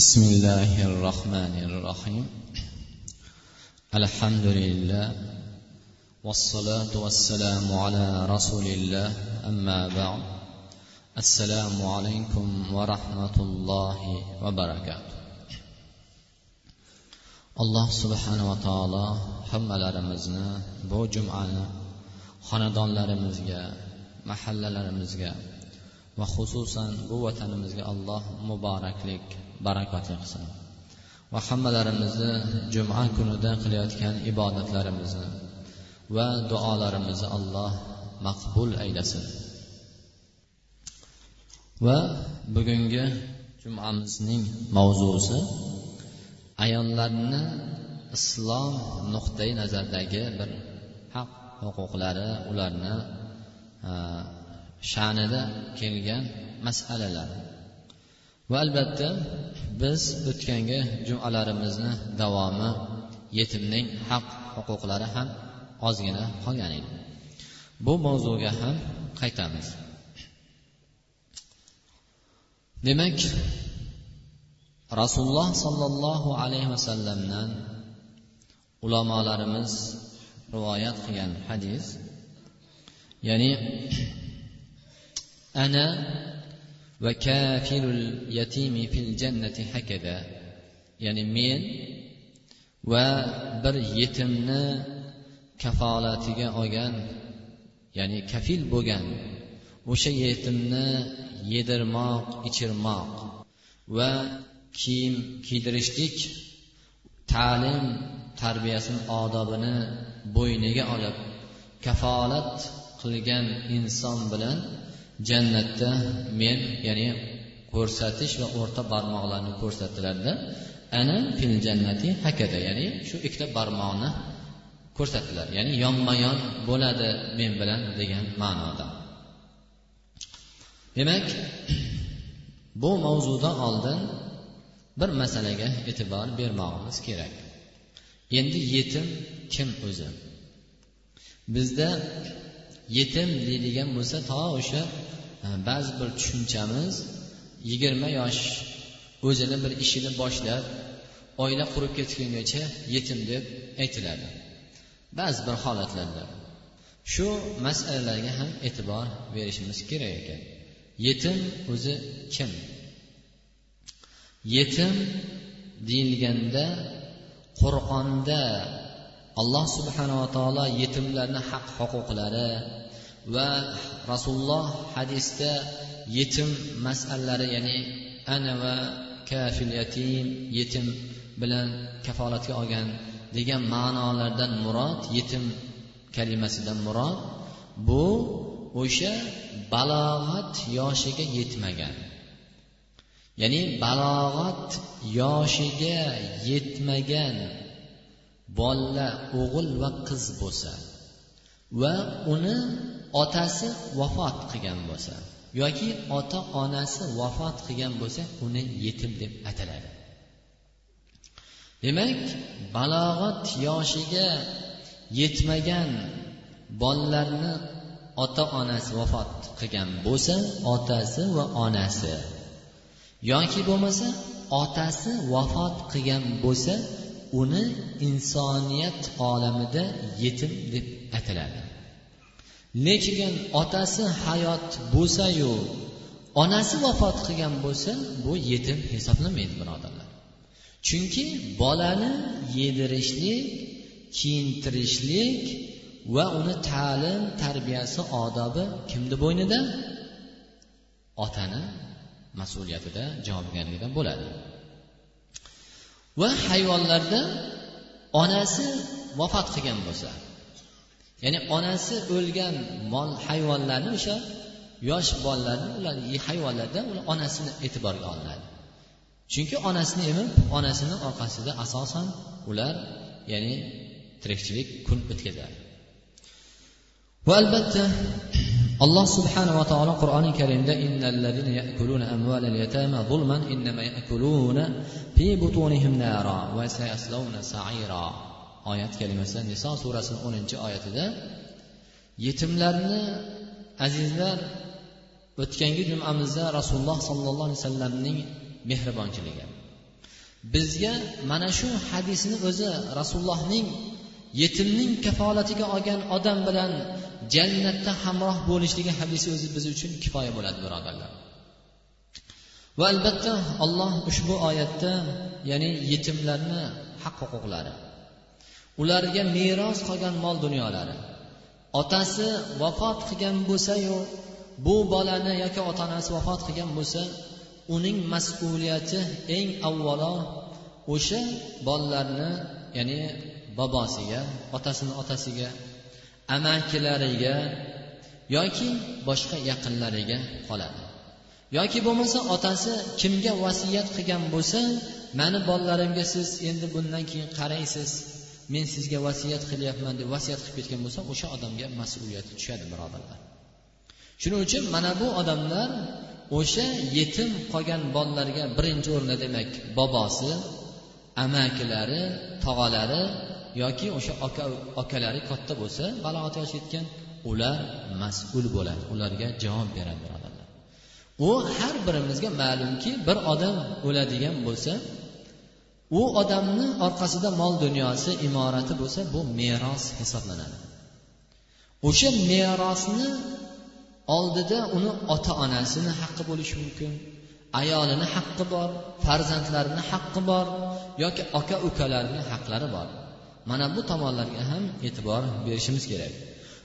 بسم الله الرحمن الرحيم الحمد لله والصلاة والسلام على رسول الله أما بعد السلام عليكم ورحمة الله وبركاته alloh subhanava taolo hammalarimizni bu jumani xonadonlarimizga mahallalarimizga va xususan bu vatanimizga alloh muboraklik barakotli qilsin. Va hammalarimizni juma kunida qilayotgan ibodatlarimizni va duolarimizni alloh maqbul aylasin. Va bugungi jumamizning mavzusi ayollarni islom nuqtai nazaridagi bir haq huquqlari ularni sha'nida kelgan masalalar. Va albatta biz o'tgangi jumalarimizni davomi yetimning haq huquqlari ham ozgina qolgan edi. Bu mavzuga ham qaytamiz. Demak rasululloh sollallohu alayhi vasallamdan ulamolarimiz rivoyat qilgan hadis ya'ni ana va kafilul yatimi fil jannati hakada. Ya'ni men va bir yetimni kafolatiga olgan ya'ni kafil bo'lgan o'sha yetimni yedirmoq ichirmoq va kiyim kiydirishlik ta'lim tarbiyasini odobini bo'yniga olib kafolat qilgan inson bilan jannatda men ya'ni ko'rsatish va o'rta barmoqlarni ko'rsatdilarda ana fil jannati hakada ya'ni shu ikkita barmoqni ko'rsatdilar. Ya'ni yonma yon bo'ladi men bilan degan ma'noda. Demak bu mavzudan oldin bir masalaga e'tibor bermog'imiz kerak. Endi yetim kim o'zi? Bizda yetim deydigan bo'lsa to o'sha e, ba'zi bir tushunchamiz yigirma yosh o'zini bir ishini boshlab oila qurib ketgungacha yetim deb aytiladi. Ba'zi bir holatlarda shu masalalarga ham e'tibor berishimiz kerak ekan. Yetim o'zi kim? Yetim deyilganda qur'onda alloh subhanava taolo yetimlarni haq huquqlari va rasululloh hadisda yetim masalalari ya'ni ana va kafil yatim yetim bilan kafolatga olgan degan ma'nolardan murod yetim kalimasidan murod bu o'sha balog'at yoshiga yetmagan. Ya'ni balog'at yoshiga yetmagan bola o'g'il va qiz bo'lsa va uni otasi vafot qilgan bo'lsa yoki ota onasi vafot qilgan bo'lsa uni yetim deb ataladi. Demak balog'at yoshiga yetmagan bolalarni ota onasi vafot qilgan bo'lsa otasi va onasi yoki bo'lmasa otasi vafot qilgan bo'lsa uni insoniyat olamida yetim deb ataladi. Lekin otasi hayot bo'lsayu onasi vafot qilgan bo'lsa bu yetim hisoblanmaydi birodarlar chunki bolani yedirishlik kiyintirishlik va uni ta'lim tarbiyasi odobi kimni bo'ynida? Otani mas'uliyatida javobgarligida bo'ladi. Va hayvonlarda onasi vafot qilgan bo'lsa ya'ni onasi o'lgan mol hayvonlarni o'sha yosh bolalarni ular hayvonlardan ular onasini e'tiborga olinadi chunki onasini emib onasini orqasida asosan ular ya'ni tirikchilik kun o'tkazadi. Va albatta alloh subhanava taolo qur'oni karimda innallazina ya'kuluna amvalal yatama zulman innama ya'kuluna fi butunihim nara va sayaslawna sa'ira. Oyat kalimasi niso surasini o'ninchi oyatida yetimlarni azizlar o'tgangi jumamizda rasululloh sollallohu alayhi vasallamning mehribonchiligi. Bizga mana shu hadisni o'zi rasulullohning yetimning kafolatiga olgan odam bilan jannatda hamroh bo'lishligi hadisi o'zi biz uchun kifoya bo'ladi birodarlar. Va albatta olloh ushbu oyatda ya'ni yetimlarni haq huquqlari ularga meros qolgan mol dunyolari otasi vafot qilgan bo'lsayu bu bolani yoki ota onasi vafot qilgan bo'lsa uning mas'uliyati eng avvalo o'sha bolalarni ya'ni bobosiga otasini otasiga amakilariga yoki boshqa yaqinlariga qoladi. Yoki bo'lmasa otasi kimga vasiyat qilgan bo'lsa mani bolalarimga siz endi bundan keyin qaraysiz men sizga vasiyat qilyapman deb vasiyat qilib ketgan bo'lsa o'sha odamga mas'uliyati tushadi birodarlar. Shuning uchun mana bu odamlar o'sha yetim qolgan bolalarga birinchi o'rinda demak bobosi amakilari tog'alari yoki o'sha aka akalari katta bo'lsa balog'at yoshi yetgan ular mas'ul bo'ladi ularga javob beradi birodarlar. U har birimizga ma'lumki bir odam o'ladigan bo'lsa u odamni orqasida mol dunyosi imorati bo'lsa bu meros hisoblanadi. O'sha merosni oldida uni ota onasini haqqi bo'lishi mumkin ayolini haqqi bor farzandlarini haqqi bor yoki aka ukalarini haqlari bor. Mana bu tomonlarga ham e'tibor berishimiz kerak.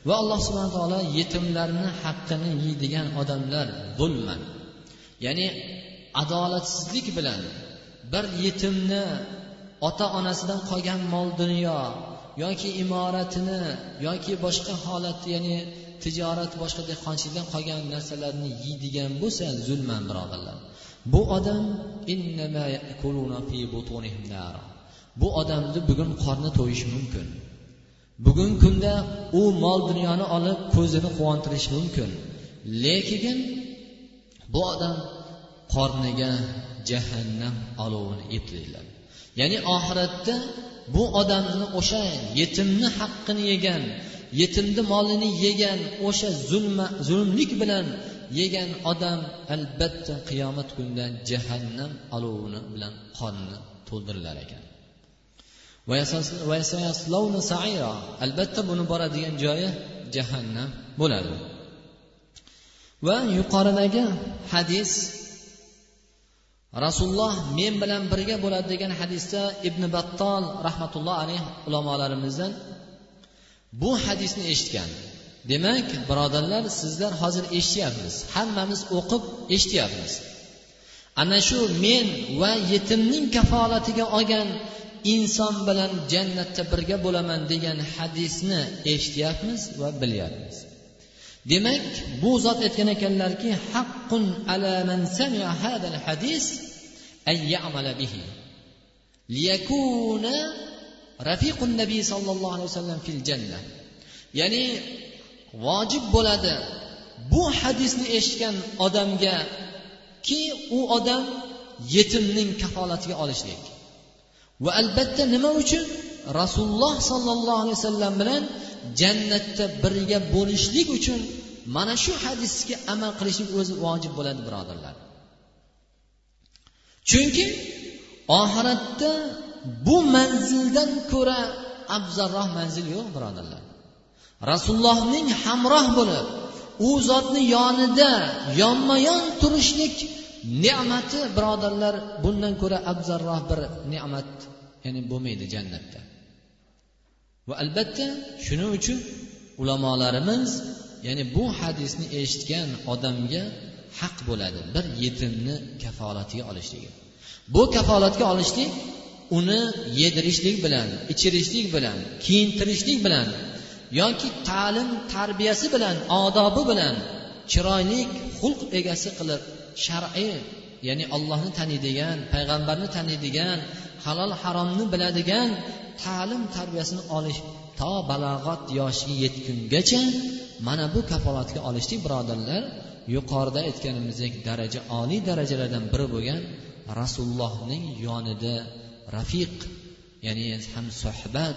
Va alloh subhana taolo yetimlarni haqqini yeydigan odamlar zulman ya'ni adolatsizlik bilan bir yetimni ota onasidan qolgan mol dunyo yoki imoratini yoki boshqa holat ya'ni tijorat boshqa dehqonchilikdan qolgan narsalarni yeydigan bo'lsa zulman birodarlar. Bu odam bu odamni bugun qorni to'yishi mumkin. Bugungi kunda u mol dunyoni olib ko'zini quvontirishi mumkin. Lekin bu odam qorniga jahannam olovini eplaydilar ya'ni oxiratda bu odamni o'sha yetimni haqqini yegan yetimni molini yegan o'sha zulma zulmlik bilan yegan odam albatta qiyomat kunida jahannam olovini bilan qonni to'ldirilar ekan. Albatta buni boradigan joyi jahannam bo'ladi va yuqoridagi hadis rasululloh men bilan birga bo'ladi degan hadisda ibn battol rahmatulloh alayhi ulamolarimizdan bu hadisni eshitgan. Demak birodarlar sizlar hozir eshityapmiz. Hammamiz o'qib eshityapmiz. Ana shu men va yetimning kafolatiga olgan inson bilan jannatda birga bo'laman degan hadisni eshityapmiz va bilyapmiz. Demak bu zot aytgan ekanlarki haqqun ala man sami'a hadal hadis an ya'mala bihi. Liyakuna rafiqun nabiy sollallohu alayhi vasallam fil janna. Ya'ni vojib bo'ladi bu hadisni eshitgan odamga ki u odam yetimning kafolatiga olishlik. Va albatta nima uchun? Rasululloh sollallohu alayhi vasallam bilan jannatda birga bo'lishlik uchun mana shu hadisga amal qilishlik o'zi vojib bo'ladi birodarlar. Chunki oxiratda bu manzildan ko'ra afzalroq manzil yo'q birodarlar. Rasulullohning hamroh bo'lib u zotni yonida yonma yon turishlik ne'mati birodarlar bundan ko'ra afzalroq bir ne'mat ya'ni bo'lmaydi jannatda. Va albatta shuning uchun ulamolarimiz ya'ni bu hadisni eshitgan odamga haq bo'ladi bir yetimni kafolatiga olishligi. Bu kafolatga olishlik uni yedirishlik bilan ichirishlik bilan kiyintirishlik bilan yoki ta'lim tarbiyasi bilan odobi bilan chiroyli xulq egasi qilib shar'iy ya'ni ollohni taniydigan payg'ambarni taniydigan halol haromni biladigan ta'lim tarbiyasini olish to balog'at yoshiga yetgungacha mana bu kafolatga olishlik birodarlar. Yuqorida aytganimizdek daraja oliy darajalardan biri bo'lgan rasulullohning yonida rafiq ya'ni ham suhbat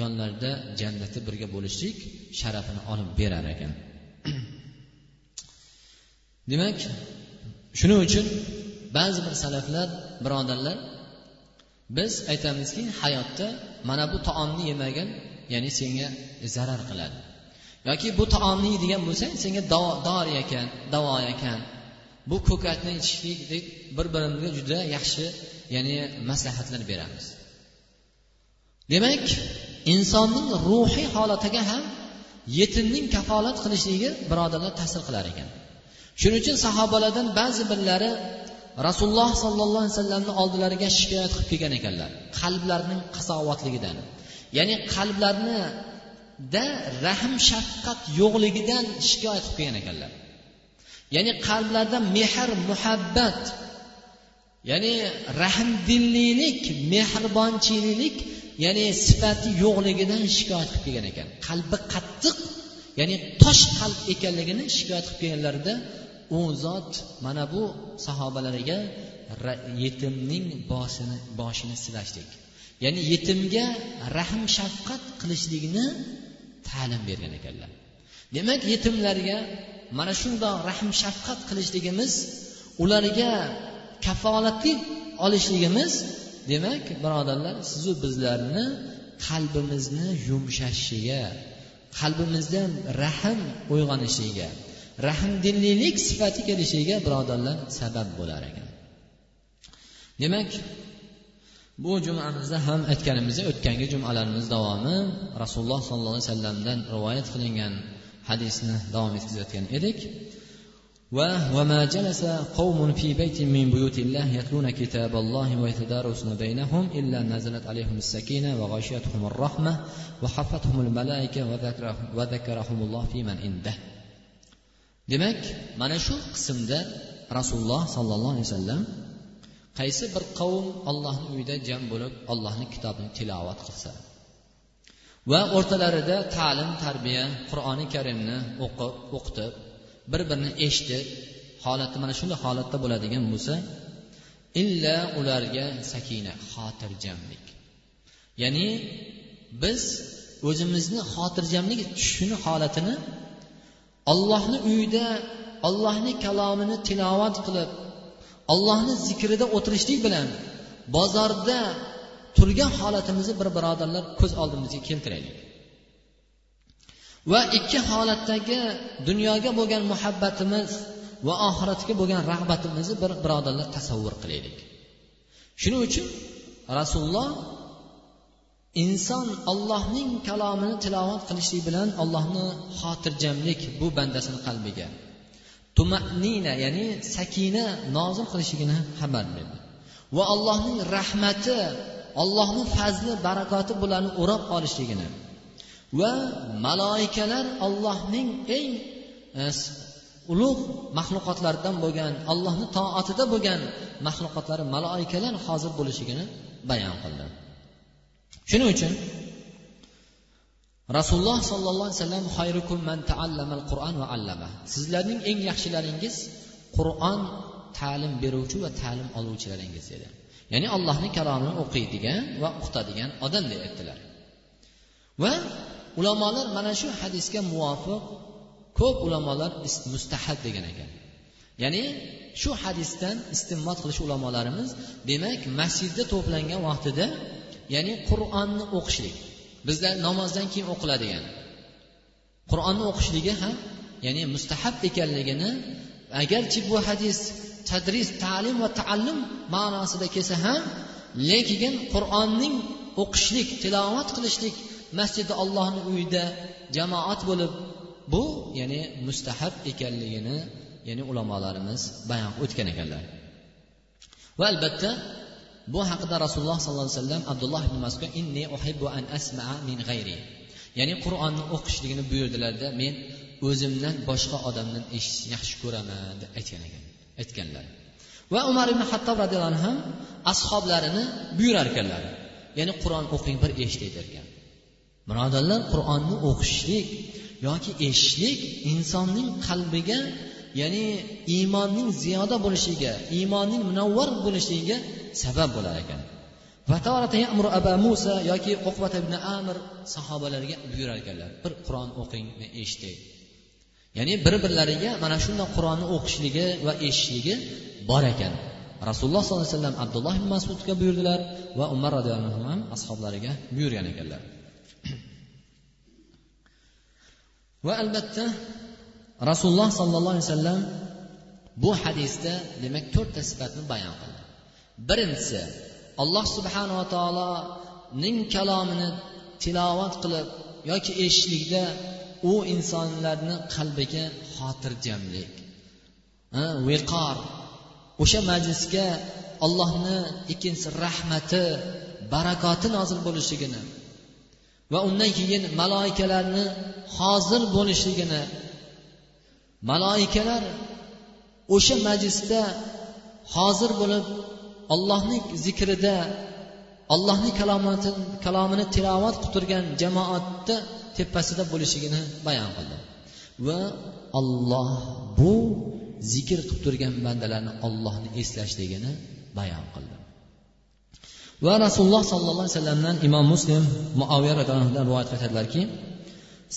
yonlarida jannatda birga bo'lishlik sharafini olib berar ekan. Demak shuning uchun ba'zi bir salaflar birodarlar biz aytamizki hayotda mana bu taomni yemagan ya'ni senga zarar qiladi. Yoki bu taomni yeydigan bo'lsang senga dori ekan davo ekan. Bu ko'katni ichishlik bir birimizga juda yaxshi ya'ni maslahatlar beramiz. Demak insonning ruhiy holatiga ham yetimning kafolat qilishligi birodarlar ta'sir qilar ekan. Shuning uchun sahobalardan ba'zi birlari rasululloh sollallohu alayhi vasallamni oldilariga shikoyat qilib kelgan ekanlar. Qalblarining qasovatligidan ya'ni qalblarnida rahm shafqat yo'qligidan shikoyat qilib kelgan ekanlar. Ya'ni qalblarda mehr muhabbat ya'ni rahmdillilik mehribonchilik ya'ni sifati yo'qligidan shikoyat qilib kelgan ekan. Qalbi qattiq ya'ni tosh qalb ekanligini shikoyat qilib kelganlarida u zot mana bu sahobalariga yetimning boshini boshini silashlik. Ya'ni yetimga rahm shafqat qilishlikni ta'lim bergan ekanlar. Demak yetimlarga mana shundoq rahm shafqat qilishligimiz ularga kafolatli olishligimiz demak birodarlar sizu bizlarni qalbimizni yumshashishiga qalbimizda rahm uyg'onishiga rahmdillilik sifati kelishiga birodarlar sabab bo'lar ekan demak bu jumamizda ham aytganimizdek o'tgangi jumalarimiz davomi rasululloh sollallohu alayhi vasallamdan rivoyat qilingan hadisni davom etkazayotgan edik وما جلس قوم في بيت من بيوت الله يتلون كتاب الله ويتدارسون بينهم إلا نزلت عليهم السكينة وغشيتهم الرحمة وحفتهم الملائكة وذكرهم الله في من عنده demak mana shu qismda rasululloh sollallohu alayhi vasallam qaysi bir qavm ollohni uyida jam bo'lib ollohni kitobini tilovat qilsa va o'rtalarida ta'lim tarbiya qur'oni karimni o'qib o'qitib bir birini eshitib holati mana shunday holatda bo'ladigan bo'lsa illa ularga sakina xotirjamlik. Ya'ni biz o'zimizni xotirjamlik tushishini holatini ollohni uyida ollohni kalomini tilovat qilib ollohni zikrida o'tirishlik bilan bozorda turgan holatimizni bir birodarlar ko'z oldimizga keltiraylik. Va ikki holatdagi dunyoga bo'lgan muhabbatimiz va oxiratga bo'lgan rag'batimizni bir birodarlar tasavvur qilaylik. Shuning uchun rasululloh inson ollohning kalomini tilovat qilishlik bilan allohni xotirjamlik bu bandasini qalbiga tumanina ya'ni sakina nozil qilishligini xabar berdi. Va allohning rahmati allohning fazli barakoti bularni o'rab olishligini va maloikalar ollohning eng e, ulug' maxluqotlaridan bo'lgan allohni toatida bo'lgan maxluqotlari maloikalar hozir bo'lishligini bayon qildi. Shuning uchun rasululloh sollallohu alayhi vasallam qur'on va allama. Sizlarning eng yaxshilaringiz qur'on ta'lim beruvchi va ta'lim oluvchilaringiz dedi ya'ni allohni kalomini o'qiydigan va o'qitadigan odam deb aytdilar. Va ulamolar mana shu hadisga muvofiq ko'p ulamolar mustahab degan ekan. Ya'ni shu hadisdan istinbot qilish ulamolarimiz demak masjidda to'plangan vaqtida ya'ni qur'onni o'qishlik. Bizda namozdan keyin o'qiladigan. Qur'onni o'qishligi ham ya'ni mustahab ekanligini agarchi bu hadis tadris ta'lim va taallum ma'nosida kelsa ham lekin qur'onning o'qishlik tilovat qilishlik masjidi ollohni uyida jamoat bo'lib bu ya'ni mustahab ekanligini ya'ni ulamolarimiz bayon o'tgan ekanlar. Va albatta bu haqida rasululloh sollallohu alayhi vasallam abdulloh ibn masudga inni uhibbu an asmaa min g'ayri ya'ni qur'onni o'qishligini buyurdilarda men o'zimdan boshqa odamdan eshitishni yaxshi ko'raman deb aytgan ekan aytganlar. Va umar ibn hattob roziyallohu anhu ham ashoblarini buyurar ekanlar. Ya'ni qur'on o'qing bir eshitay derkan birodarlar qur'onni o'qishlik yoki eshitishlik insonning qalbiga ya'ni iymonning ziyoda bo'lishiga iymonning munavvar bo'lishiga sabab bo'lar ekan. Abu musa yoki uqvat ibn amir sahobalarga buyurar ekanlar. Bir qur'on o'qing va eshitay ya'ni bir birlariga mana shunday qur'onni o'qishligi va eshitishligi bor ekan. Rasululloh sollallohu alayhi vasallam abdulloh ibn masudga buyurdilar va umar roziyallohu anhu ham ashoblariga buyurgan ekanlar. Va albatta rasululloh sollallohu alayhi vasallam bu hadisda demak to'rtta sifatni bayon qildi. Birinchisi alloh subhanava taoloning kalomini tilovat qilib yoki eshitishlikda u insonlarni qalbiga xotirjamlik viqor. O'sha majlisga allohni ikkinchisi rahmati barakoti nozil bo'lishligini va undan keyin maloikalarni hozir bo'lishligini maloikalar o'sha majlisda hozir bo'lib allohning zikrida allohning kalomini tilovat qilib turgan jamoatni tepasida bo'lishligini bayon qildi va olloh bu zikr qilib turgan bandalarni ollohni eslashligini bayon qildi va rasululloh sollallohu alayhi vasallamdan imom muslim muaviya roziyallohudan rivoyat qiladilarki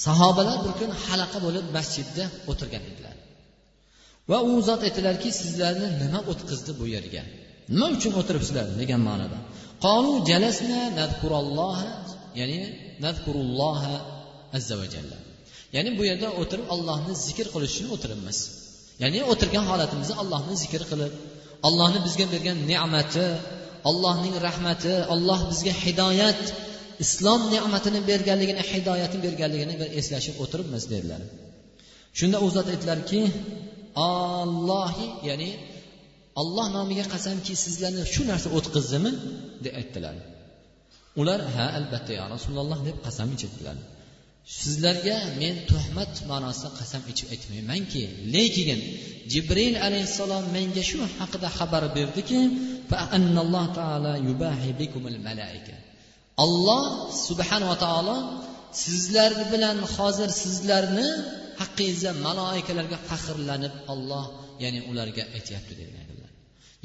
sahobalar bir kun halaqa bo'lib masjidda o'tirgan edilar. Va u zot aytdilarki sizlarni nima o'tqizdi bu yerga? Nima uchun o'tiribsizlar degan ma'noda. Qolu jalasna nadkuralloha ya'ni nadkurulloha azza va jalla. Ya'ni bu yerda o'tirib allohni zikr qilish uchun o'tiribmiz. Ya'ni o'tirgan holatimizda allohni zikr qilib allohni bizga bergan ne'mati allohning rahmati alloh bizga hidoyat islom ne'matini berganligini hidoyatni berganligini bir eslashib o'tiribmiz dedilar. Shunda u zot aytdilarki ollohi ya'ni olloh nomiga qasamki sizlarni shu narsa o'tqizdimi deb aytdilar. Ular ha albatta yo rasululloh deb qasam ichibdilar sizlarga men tuhmat ma'nosida qasam ichib aytmaymanki lekin jibril alayhissalom menga shu haqida xabar berdiki olloh subhanava taolo sizlar bilan hozir sizlarni haqqingizda maloikalarga faxrlanib olloh ya'ni ularga aytyapti degan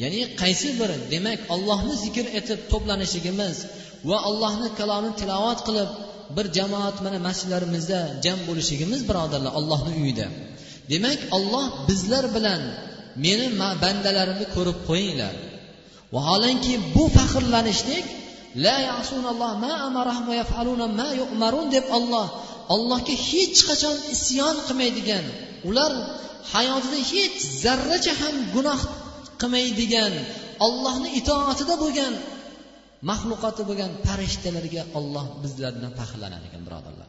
ya'ni qaysi bir demak ollohni zikr etib to'planishligimiz va allohni kalomini tilovat qilib bir jamoat mana masjidlarimizda jam bo'lishligimiz birodarlar allohni uyida. Demak olloh bizlar bilan meni bandalarimni ko'rib qo'yinglar. Vaholanki bu faxrlanishlik la ma deb olloh allohga hech qachon isyon qilmaydigan ular hayotida hech zarracha ham gunoh qilmaydigan ollohni itoatida bo'lgan maxluqoti bo'lgan farishtalarga olloh bizlardan faxrlanar ekan birodarlar.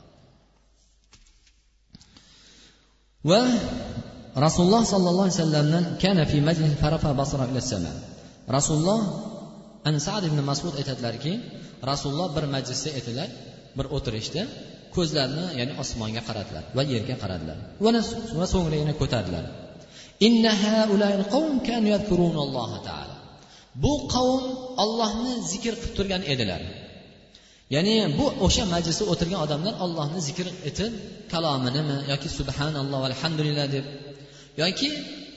Va rasululloh sollallohu alayhi vasallamdan kana fi majlis farafa basra ila sama rasululloh an sad ibn masud aytadilarki rasululloh bir majlisda edilar bir o'tirishda ko'zlarini ya'ni osmonga qaradilar va yerga qaradilar va so'ngra yana ko'tardilar. Bu qavm ollohni zikr qilib turgan edilar. Ya'ni bu o'sha majlisda o'tirgan odamlar ollohni zikr etib kalominimi yoki subhanalloh alhamdulillah deb yoki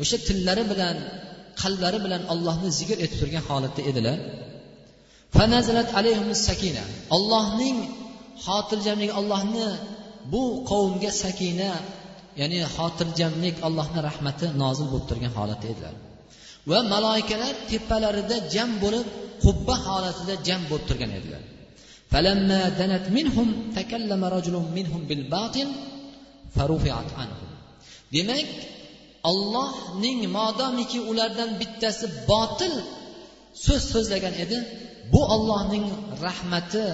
o'sha tillari bilan qalblari bilan ollohni zikr etib turgan holatda edilar. Ollohning xotirjamligi ollohni bu qavmga sakina ya'ni xotirjamlik allohni rahmati nozil bo'lib turgan holatda edilar. Va maloikalar tepalarida jam bo'lib qubba holatida jam bo'lib turgan edilar. Demak ollohning modomiki ulardan bittasi botil so'z so'zlagan edi. Bu ollohning rahmati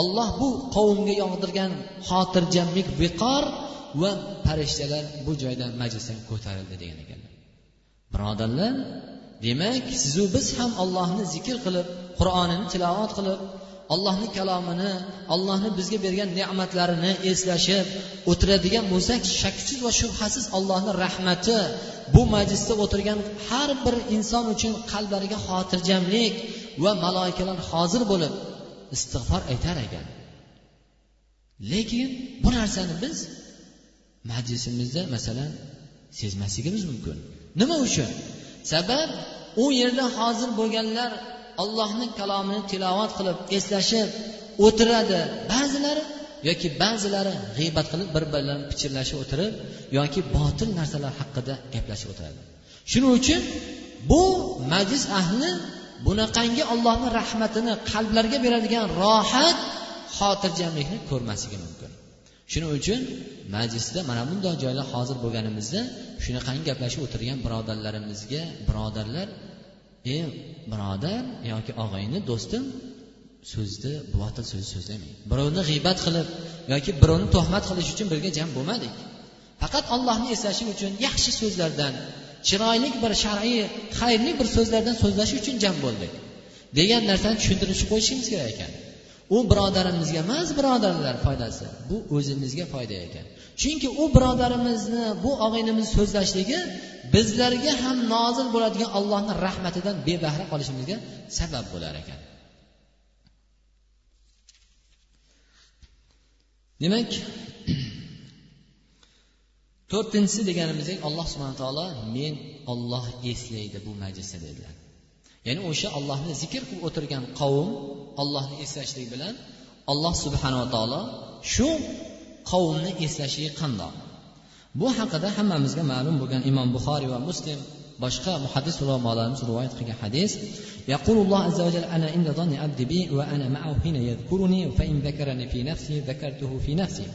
olloh bu qavmga yog'dirgan xotirjamlik viqor va farishtalar bu joydan majlisdan ko'tarildi degan ekanlar. Birodarlar demak sizu biz ham ollohni zikr qilib qur'onini tilovat qilib allohni kalomini allohni bizga bergan ne'matlarini eslashib o'tiradigan bo'lsak shaksiz va shubhasiz allohni rahmati bu majlisda o'tirgan har bir inson uchun qalblariga xotirjamlik va maloikalar hozir bo'lib istig'for aytar ekan. Lekin bu narsani biz majlisimizda masalan sezmasligimiz mumkin. Nima uchun? Sabab u yerda hozir bo'lganlar allohning kalomini tilovat qilib eslashib o'tiradi. Ba'zilari yoki ba'zilari g'iybat qilib bir birlarini pichirlashib o'tirib yoki botil narsalar haqida gaplashib o'tiradi. Shuning uchun bu majlis ahli bunaqangi ollohni rahmatini qalblarga beradigan rohat xotirjamlikni ko'rmasligi mumkin. Shuning uchun majlisda mana bunday joylar hozir bo'lganimizda shunaqangi gaplashib o'tirgan birodarlarimizga birodarlar ey birodar yoki og'ayni do'stim so'zni botil so'z so'zlamang. Birovni g'iybat qilib yoki birovni tuhmat qilish uchun birga jam bo'lmadik. Faqat ollohni eslashi uchun yaxshi so'zlardan chiroyli bir shar'iy xayrli bir so'zlardan so'zlash uchun jam bo'ldik. Degan narsani tushuntirishib qo'yishimiz kerak ekan. U birodarimizga emas birodarlar foydasi. Bu o'zimizga foyda ekan. Chunki u birodarimizni bu og'aynimiz so'zlashligi bizlarga ham nozil bo'ladigan allohni rahmatidan bebahra qolishimizga sabab bo'lar ekan. Demak to'rtinchisi deganimizdek alloh subhana taolo men olloh eslaydi bu majlisda dedilar. ya'ni o'sha ollohni zikr qilib o'tirgan qavm ollohni eslashlik bilan alloh subhanava taolo shu qavmni eslashligi qandoq bu haqida hammamizga ma'lum bo'lgan imom buxoriy va muslim boshqa muhaddis ulamolarimiz rivoyat qilgan hadis يقول الله عز وجل أنا عند ظن عبدي بي وأنا معه حين يذكرني فإن ذكرني في نفسي ذكرته في نفسي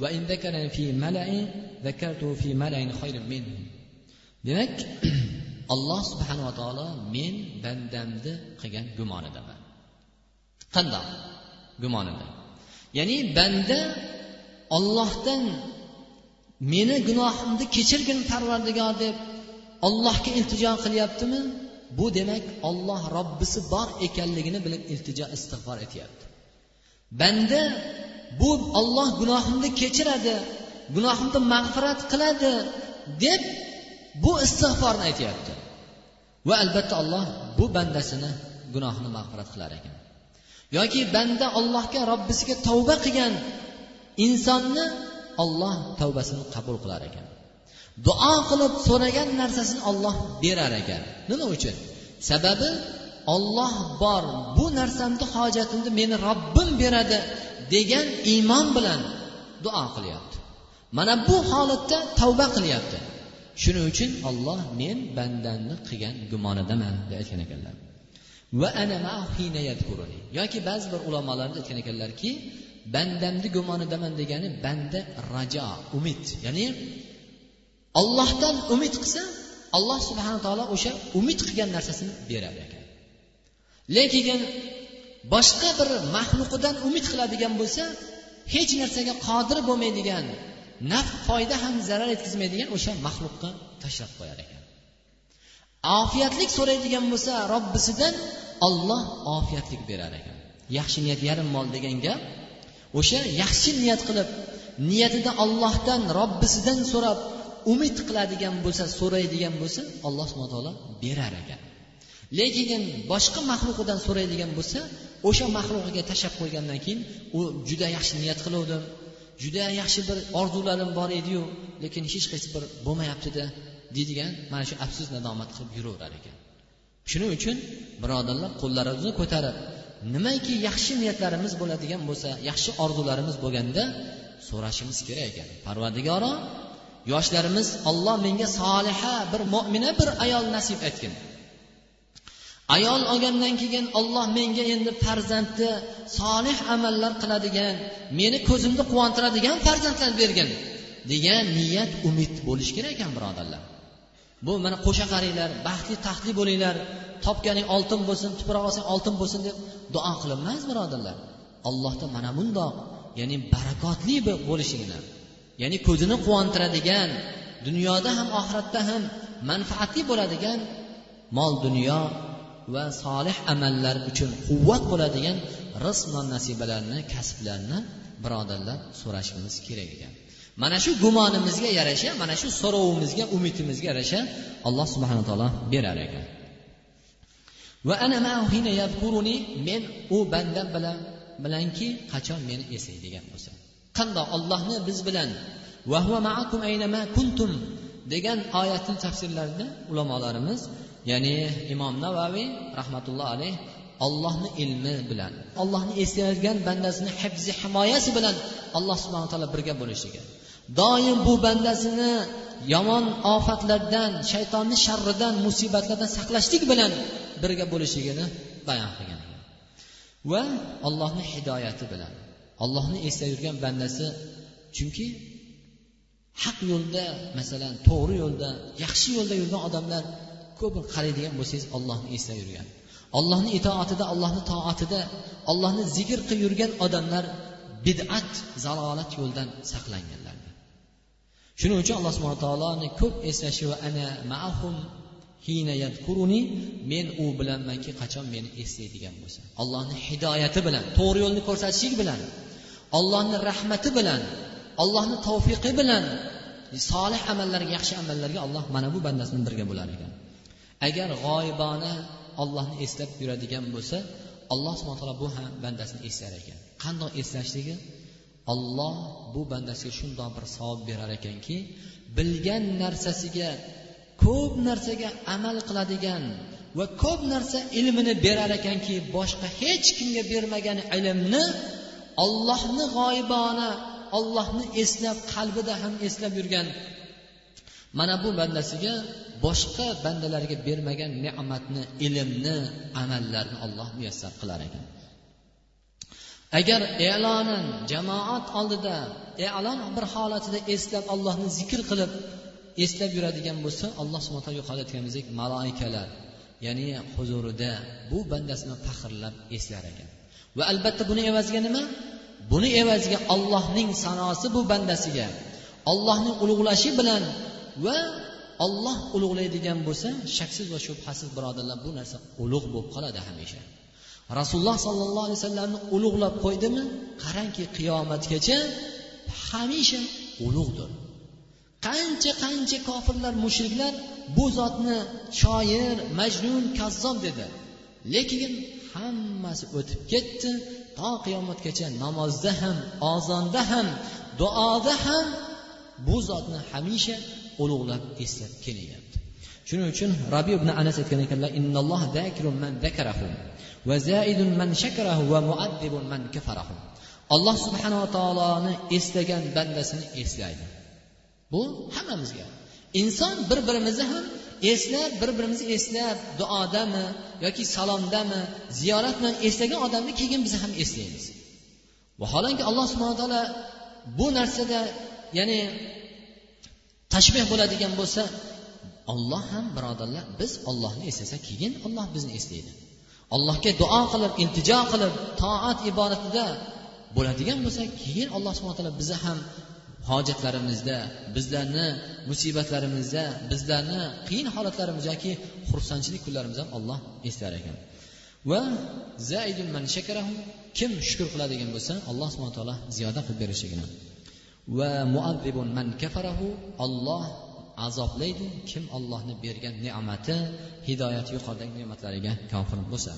وإن ذكرني في ملأ ذكرته في ملأ خير منه demak alloh subhanava taolo men bandamni qilgan gumonidaman. Qandoq gumonida ya'ni banda ollohdan meni gunohimni kechirgin parvardigor deb ollohga iltijo qilyaptimi? Bu demak olloh robbisi bor ekanligini bilib iltijo istig'for etyapti. Banda bu olloh gunohimni kechiradi gunohimni mag'firat qiladi deb bu istig'forni aytyapti. Va albatta alloh bu bandasini gunohini mag'firat qilar ekan. Yoki banda ollohga robbisiga tavba qilgan insonni olloh tavbasini qabul qilar ekan. Duo qilib so'ragan narsasini olloh berar ekan. Nima uchun? Sababi olloh bor bu narsamni hojatimni meni robbim beradi degan iymon bilan duo qilyapti. Mana bu holatda tavba qilyapti. Shuning uchun olloh men bandamni qilgan gumonidaman deb aytgan ekanlar. Va ana yoki ba'zi bir ulamolarimiz aytgan ekanlarki bandamni gumonidaman degani banda rajo umid. Ya'ni ollohdan umid qilsa alloh subhana taolo o'sha umid qilgan narsasini berar ekan. Lekin boshqa bir maxluqidan umid qiladigan bo'lsa hech narsaga qodir bo'lmaydigan naf foyda ham zarar yetkazmaydigan o'sha maxluqqa tashlab qo'yar ekan. Ofiyatlik so'raydigan bo'lsa robbisidan olloh ofiyatlik berar ekan. Yaxshi niyat yarim mol degan gap o'sha yaxshi niyat qilib niyatida ollohdan robbisidan so'rab umid qiladigan bo'lsa so'raydigan bo'lsa alloh subhana taolo berar ekan. Lekin boshqa maxluqidan so'raydigan bo'lsa o'sha maxluqiga tashlab qo'ygandan keyin u juda yaxshi niyat qiluvdim juda yaxshi bir orzularim bor ediyu lekin hech qaysi bir bo'lmayaptida deydigan mana shu afsus nadomat qilib yuraverar ekan. Shuning uchun birodarlar qo'llarimizni ko'tarib nimaiki yaxshi niyatlarimiz bo'ladigan bo'lsa yaxshi orzularimiz bo'lganda so'rashimiz kerak ekan. Parvardigoro yoshlarimiz olloh menga soliha bir mo'mina bir ayol nasib etgin. Ayol olgandan keyin olloh menga endi farzandni solih amallar qiladigan meni ko'zimni quvontiradigan farzandlar bergin degan niyat umid bo'lishi kerak ekan birodarlar. Bu mana qo'sha qaranglar baxtli taxtli bo'linglar topganing oltin bo'lsin tuproq olsang oltin bo'lsin deb duo qilinmas birodarlar. Allohda mana bundoq ya'ni barakotli bo'lishligini ya'ni ko'zini quvontiradigan dunyoda ham oxiratda ham manfaatli bo'ladigan mol dunyo va solih amallar uchun quvvat bo'ladigan rizq non nasibalarni kasblarni birodarlar so'rashimiz kerak ekan. Mana shu gumonimizga yarasha mana shu so'rovimizga umidimizga yarasha alloh subhana taolo berar ekan. Va ana men u bandam bilan bilanki qachon meni eslaydigan bo'lsa. Qandoq ollohni biz bilan kuntum degan oyatni tafsirlarida ulamolarimiz ya'ni imom navaviy rahmatulloh alayh ollohni ilmi bilan ollohni eslayotgan bandasini hifzi himoyasi bilan alloh subhana taolo birga bo'lishligi doim bu bandasini yomon ofatlardan shaytonni sharridan musibatlardan saqlashlik bilan birga bo'lishligini bayon qilgan. Va allohni hidoyati bilan ollohni eslab yurgan bandasi chunki haq yo'lda masalan to'g'ri yo'lda yaxshi yo'lda yurgan odamlar ko'p qaraydigan bo'lsangiz ollohni eslab yurgan. Ollohni itoatida allohni toatida ollohni zikr qilib yurgan odamlar bid'at zalolat yo'ldan saqlanganlar. Shuning uchun alloh subhana taoloni ko'p eslashi va ana maahum hina yadkuruni men u bilanmanki qachon meni eslaydigan bo'lsa. Allohni hidoyati bilan to'g'ri yo'lni ko'rsatishlik bilan ollohni rahmati bilan ollohni tavfiqi bilan solih amallarga yaxshi amallarga alloh mana bu bandasi bilan birga bo'lar ekan. Agar g'oyibona ollohni eslab yuradigan bo'lsa alloh subhana taolo bu ham bandasini eslar ekan. Qandoq eslashligi olloh bu bandasiga shundoq bir savob berar ekanki bilgan narsasiga ko'p narsaga amal qiladigan va ko'p narsa ilmini berar ekanki boshqa hech kimga bermagan ilmni ollohni g'oyibona ollohni eslab qalbida ham eslab yurgan mana bu bandasiga boshqa bandalarga bermagan ne'matni ilmni amallarni olloh muyassar qilar ekan. Agar e'lonan jamoat oldida e'lon bir holatida eslab allohni zikr qilib eslab yuradigan bo'lsa alloh subhana taolo yuqorida aytganimizdek maloikalar ya'ni huzurida bu bandasini faxrlab eslar ekan. Va albatta buni evaziga nima? Buni evaziga ollohning sanosi bu bandasiga ollohning ulug'lashi bilan va olloh ulug'laydigan bo'lsa shaksiz va shubhasiz birodarlar bu narsa ulug' bo'lib qoladi hamisha. Rasululloh sollallohu alayhi vasallamni ulug'lab qo'ydimi? Qarangki qiyomatgacha hamisha ulug'dir. Qancha qancha kofirlar mushriklar bu zotni shoir majnun kazzob dedi. Lekin hammasi o'tib ketdi. To qiyomatgacha namozda ham ozonda ham duoda ham bu zotni hamisha ulug'lab eslab kelyapti. Shuning uchun rabi ibn anas aytgan ekanlar innalloh zakirun man zakarahu va zaidun man shakarahu va muaddibun man kafarahu. Alloh subhanava taoloni eslagan bandasini eslaydi. Bu hammamizga. Inson bir birimizni ham eslab bir birimizni eslab duodami yoki salomdami ziyorat bilan eslagan odamni keyin biz ham eslaymiz. Vaholanki alloh subhana taolo bu narsada ya'ni tashbeh bo'ladigan bo'lsa olloh ham birodarlar biz ollohni eslasak keyin olloh bizni eslaydi. Allohga duo qilib iltijo qilib toat ibodatida bo'ladigan bo'lsak keyin alloh subhana taolo bizni ham hojatlarimizda bizlarni musibatlarimizda bizlarni qiyin holatlarimiz yoki xursandchilik kunlarimizda ham olloh eslar ekan. Va kim shukur qiladigan bo'lsa alloh subhana taolo ziyoda qilib berishligini. Va muazzibun man kafarahu. Olloh azoblaydi. Kim ollohni bergan ne'mati hidoyati yuqoridagi ne'matlariga kofir bo'lsa.